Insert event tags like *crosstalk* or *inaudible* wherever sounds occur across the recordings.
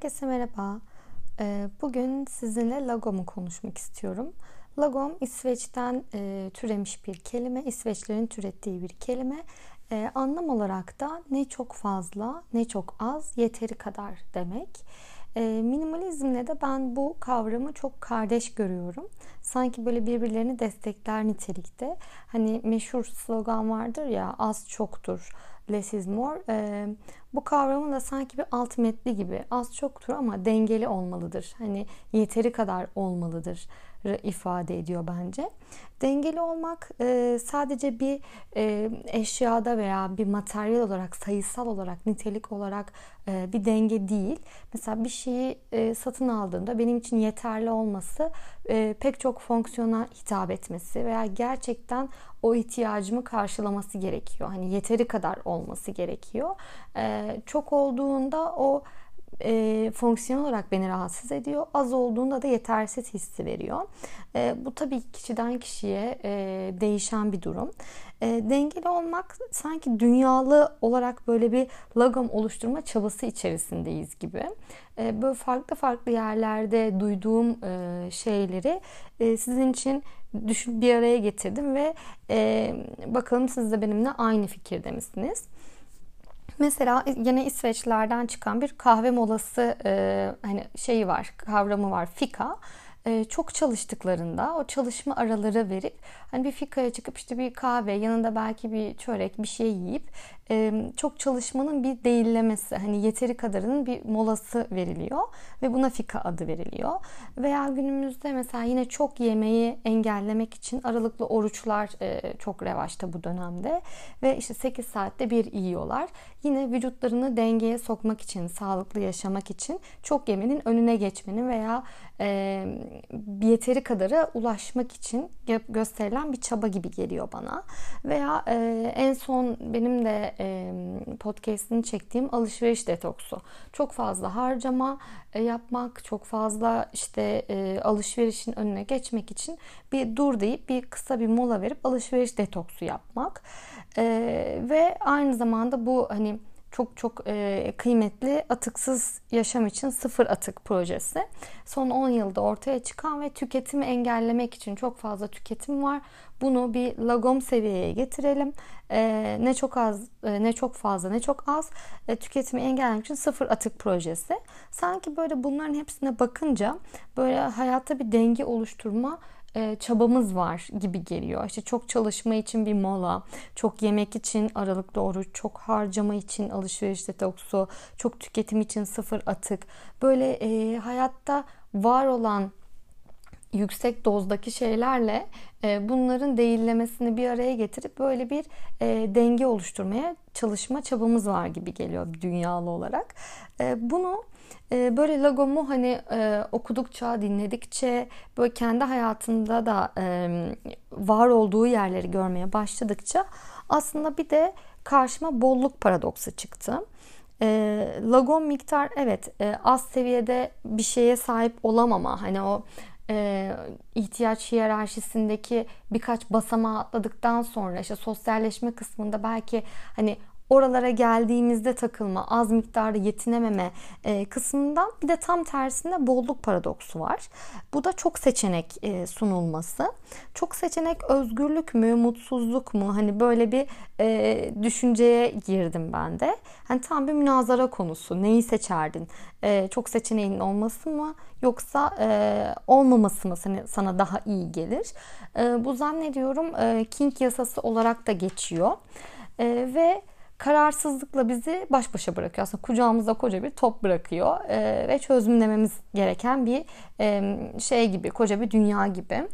Herkese merhaba. Ee, bugün sizinle Lagom'u konuşmak istiyorum. Lagom İsveç'ten e, türemiş bir kelime. İsveçlerin türettiği bir kelime. E, anlam olarak da ne çok fazla ne çok az yeteri kadar demek. E, minimalizmle de ben bu kavramı çok kardeş görüyorum. Sanki böyle birbirlerini destekler nitelikte. Hani meşhur slogan vardır ya az çoktur less is more. E, bu kavramın da sanki bir alt metni gibi az çoktur ama dengeli olmalıdır. Hani yeteri kadar olmalıdır ifade ediyor bence. Dengeli olmak e, sadece bir e, eşyada veya bir materyal olarak, sayısal olarak, nitelik olarak e, bir denge değil. Mesela bir şeyi satın aldığımda benim için yeterli olması pek çok fonksiyona hitap etmesi veya gerçekten o ihtiyacımı karşılaması gerekiyor. Hani yeteri kadar olması gerekiyor. Çok olduğunda o e, fonksiyon olarak beni rahatsız ediyor. Az olduğunda da yetersiz hissi veriyor. E, bu tabii kişiden kişiye e, değişen bir durum. E, dengeli olmak sanki dünyalı olarak böyle bir lagom oluşturma çabası içerisindeyiz gibi. E, böyle farklı farklı yerlerde duyduğum e, şeyleri e, sizin için düşün bir araya getirdim ve e, bakalım siz de benimle aynı fikirde misiniz? Mesela yine İsveçlerden çıkan bir kahve molası e, hani şeyi var, kavramı var, fika. E, çok çalıştıklarında o çalışma araları verip hani bir fikaya çıkıp işte bir kahve yanında belki bir çörek bir şey yiyip çok çalışmanın bir değillemesi hani yeteri kadarının bir molası veriliyor ve buna fika adı veriliyor. Veya günümüzde mesela yine çok yemeği engellemek için aralıklı oruçlar çok revaçta bu dönemde ve işte 8 saatte bir yiyorlar. Yine vücutlarını dengeye sokmak için, sağlıklı yaşamak için çok yemenin önüne geçmenin veya yeteri kadara ulaşmak için gösterilen bir çaba gibi geliyor bana. Veya en son benim de e, podcast'ini çektiğim alışveriş detoksu. Çok fazla harcama e, yapmak, çok fazla işte e, alışverişin önüne geçmek için bir dur deyip bir kısa bir mola verip alışveriş detoksu yapmak. E, ve aynı zamanda bu hani çok çok e, kıymetli atıksız yaşam için sıfır atık projesi. Son 10 yılda ortaya çıkan ve tüketimi engellemek için çok fazla tüketim var. Bunu bir lagom seviyeye getirelim. E, ne çok az, e, ne çok fazla, ne çok az e, tüketimi engellemek için sıfır atık projesi. Sanki böyle bunların hepsine bakınca böyle hayatta bir denge oluşturma e, çabamız var gibi geliyor. İşte çok çalışma için bir mola, çok yemek için aralıklı oruç, çok harcama için alışveriş detoksu, çok tüketim için sıfır atık. Böyle e, hayatta var olan yüksek dozdaki şeylerle e, bunların değillemesini bir araya getirip böyle bir e, denge oluşturmaya çalışma çabamız var gibi geliyor dünyalı olarak. E, bunu e, böyle Lagom'u hani e, okudukça, dinledikçe böyle kendi hayatında da e, var olduğu yerleri görmeye başladıkça aslında bir de karşıma bolluk paradoksu çıktı. E, Lagom miktar evet e, az seviyede bir şeye sahip olamama hani o e, ihtiyaç hiyerarşisindeki birkaç basamağı atladıktan sonra işte sosyalleşme kısmında belki hani oralara geldiğimizde takılma, az miktarda yetinememe e, kısmından bir de tam tersinde bolluk paradoksu var. Bu da çok seçenek e, sunulması. Çok seçenek özgürlük mü, mutsuzluk mu? Hani böyle bir e, düşünceye girdim ben de. Hani tam bir münazara konusu. Neyi seçerdin? E, çok seçeneğin olması mı? Yoksa olmaması mı sana, daha iyi gelir? Bu zannediyorum King yasası olarak da geçiyor. Ve kararsızlıkla bizi baş başa bırakıyor. Aslında kucağımızda koca bir top bırakıyor e, ve çözümlememiz gereken bir e, şey gibi, koca bir dünya gibi.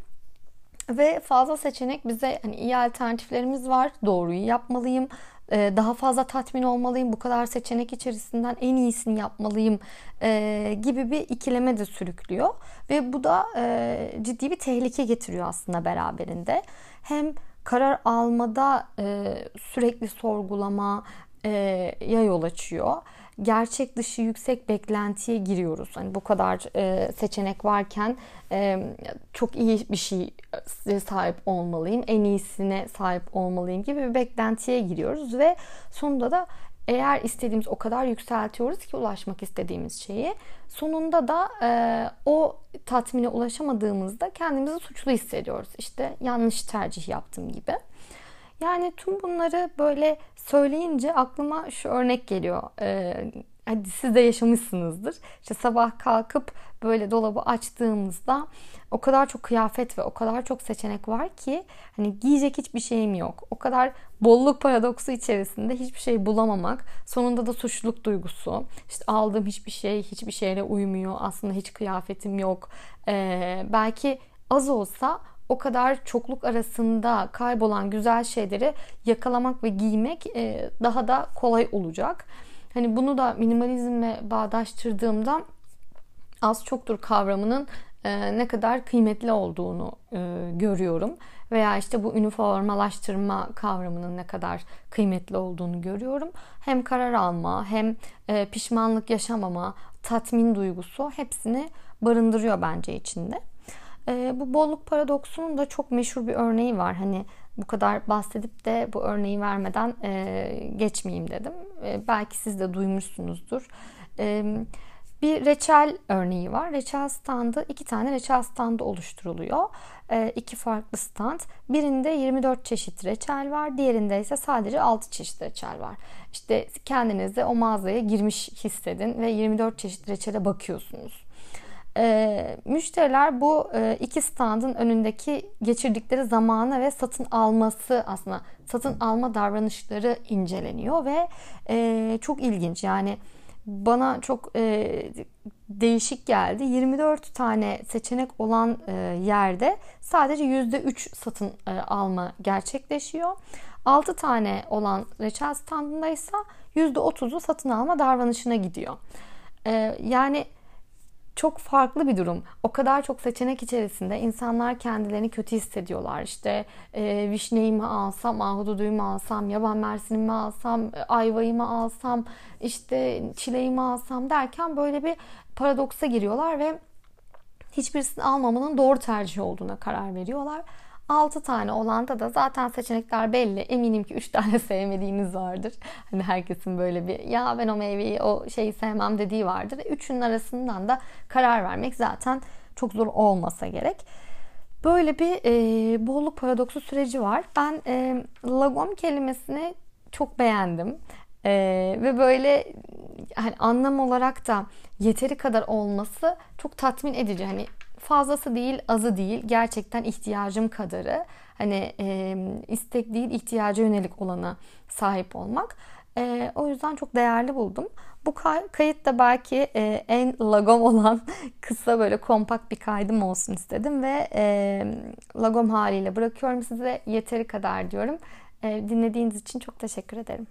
Ve fazla seçenek bize hani iyi alternatiflerimiz var. Doğruyu yapmalıyım. E, daha fazla tatmin olmalıyım. Bu kadar seçenek içerisinden en iyisini yapmalıyım e, gibi bir ikileme de sürüklüyor. Ve bu da e, ciddi bir tehlike getiriyor aslında beraberinde. Hem karar almada e, sürekli sorgulama e, ya yol açıyor. Gerçek dışı yüksek beklentiye giriyoruz. Hani bu kadar e, seçenek varken e, çok iyi bir şey sahip olmalıyım, en iyisine sahip olmalıyım gibi bir beklentiye giriyoruz ve sonunda da eğer istediğimiz o kadar yükseltiyoruz ki ulaşmak istediğimiz şeyi sonunda da e, o tatmine ulaşamadığımızda kendimizi suçlu hissediyoruz. İşte yanlış tercih yaptım gibi. Yani tüm bunları böyle söyleyince aklıma şu örnek geliyor. Ee, hadi siz de yaşamışsınızdır. İşte sabah kalkıp böyle dolabı açtığımızda o kadar çok kıyafet ve o kadar çok seçenek var ki hani giyecek hiçbir şeyim yok. O kadar bolluk paradoksu içerisinde hiçbir şey bulamamak. Sonunda da suçluluk duygusu. İşte aldığım hiçbir şey hiçbir şeyle uymuyor. Aslında hiç kıyafetim yok. Ee, belki az olsa o kadar çokluk arasında kaybolan güzel şeyleri yakalamak ve giymek e, daha da kolay olacak. Hani bunu da minimalizmle bağdaştırdığımda az çoktur kavramının e, ne kadar kıymetli olduğunu e, görüyorum. Veya işte bu üniformalaştırma kavramının ne kadar kıymetli olduğunu görüyorum. Hem karar alma hem pişmanlık yaşamama, tatmin duygusu hepsini barındırıyor bence içinde. E, bu bolluk paradoksunun da çok meşhur bir örneği var. Hani bu kadar bahsedip de bu örneği vermeden e, geçmeyeyim dedim. E, belki siz de duymuşsunuzdur. E, bir reçel örneği var. Reçel standı, iki tane reçel standı oluşturuluyor. E, iki farklı stand. Birinde 24 çeşit reçel var. Diğerinde ise sadece 6 çeşit reçel var. İşte kendinizi o mağazaya girmiş hissedin ve 24 çeşit reçele bakıyorsunuz. E, müşteriler bu e, iki standın önündeki geçirdikleri zamanı ve satın alması aslında satın alma davranışları inceleniyor ve e, çok ilginç yani bana çok e, değişik geldi. 24 tane seçenek olan e, yerde sadece %3 satın e, alma gerçekleşiyor. 6 tane olan reçel standında ise %30'u satın alma davranışına gidiyor. E, yani çok farklı bir durum. O kadar çok seçenek içerisinde insanlar kendilerini kötü hissediyorlar. İşte e, vişneyi mi alsam, ahududuyu mu alsam, yaban mersinimi mi alsam, e, ayvayı mı alsam, işte çileği mi alsam derken böyle bir paradoksa giriyorlar ve hiçbirisini almamanın doğru tercih olduğuna karar veriyorlar. 6 tane olanda da zaten seçenekler belli. Eminim ki 3 *laughs* tane sevmediğiniz vardır. Hani herkesin böyle bir ya ben o meyveyi o şeyi sevmem dediği vardır. Üçünün arasından da karar vermek zaten çok zor olmasa gerek. Böyle bir e, bolluk paradoksu süreci var. Ben e, lagom kelimesini çok beğendim. E, ve böyle hani anlam olarak da yeteri kadar olması çok tatmin edici. Hani fazlası değil, azı değil. Gerçekten ihtiyacım kadarı. Hani e, istek değil, ihtiyaca yönelik olana sahip olmak. E, o yüzden çok değerli buldum. Bu kayıt da belki e, en lagom olan *laughs* kısa böyle kompakt bir kaydım olsun istedim ve e, lagom haliyle bırakıyorum size yeteri kadar diyorum. E, dinlediğiniz için çok teşekkür ederim.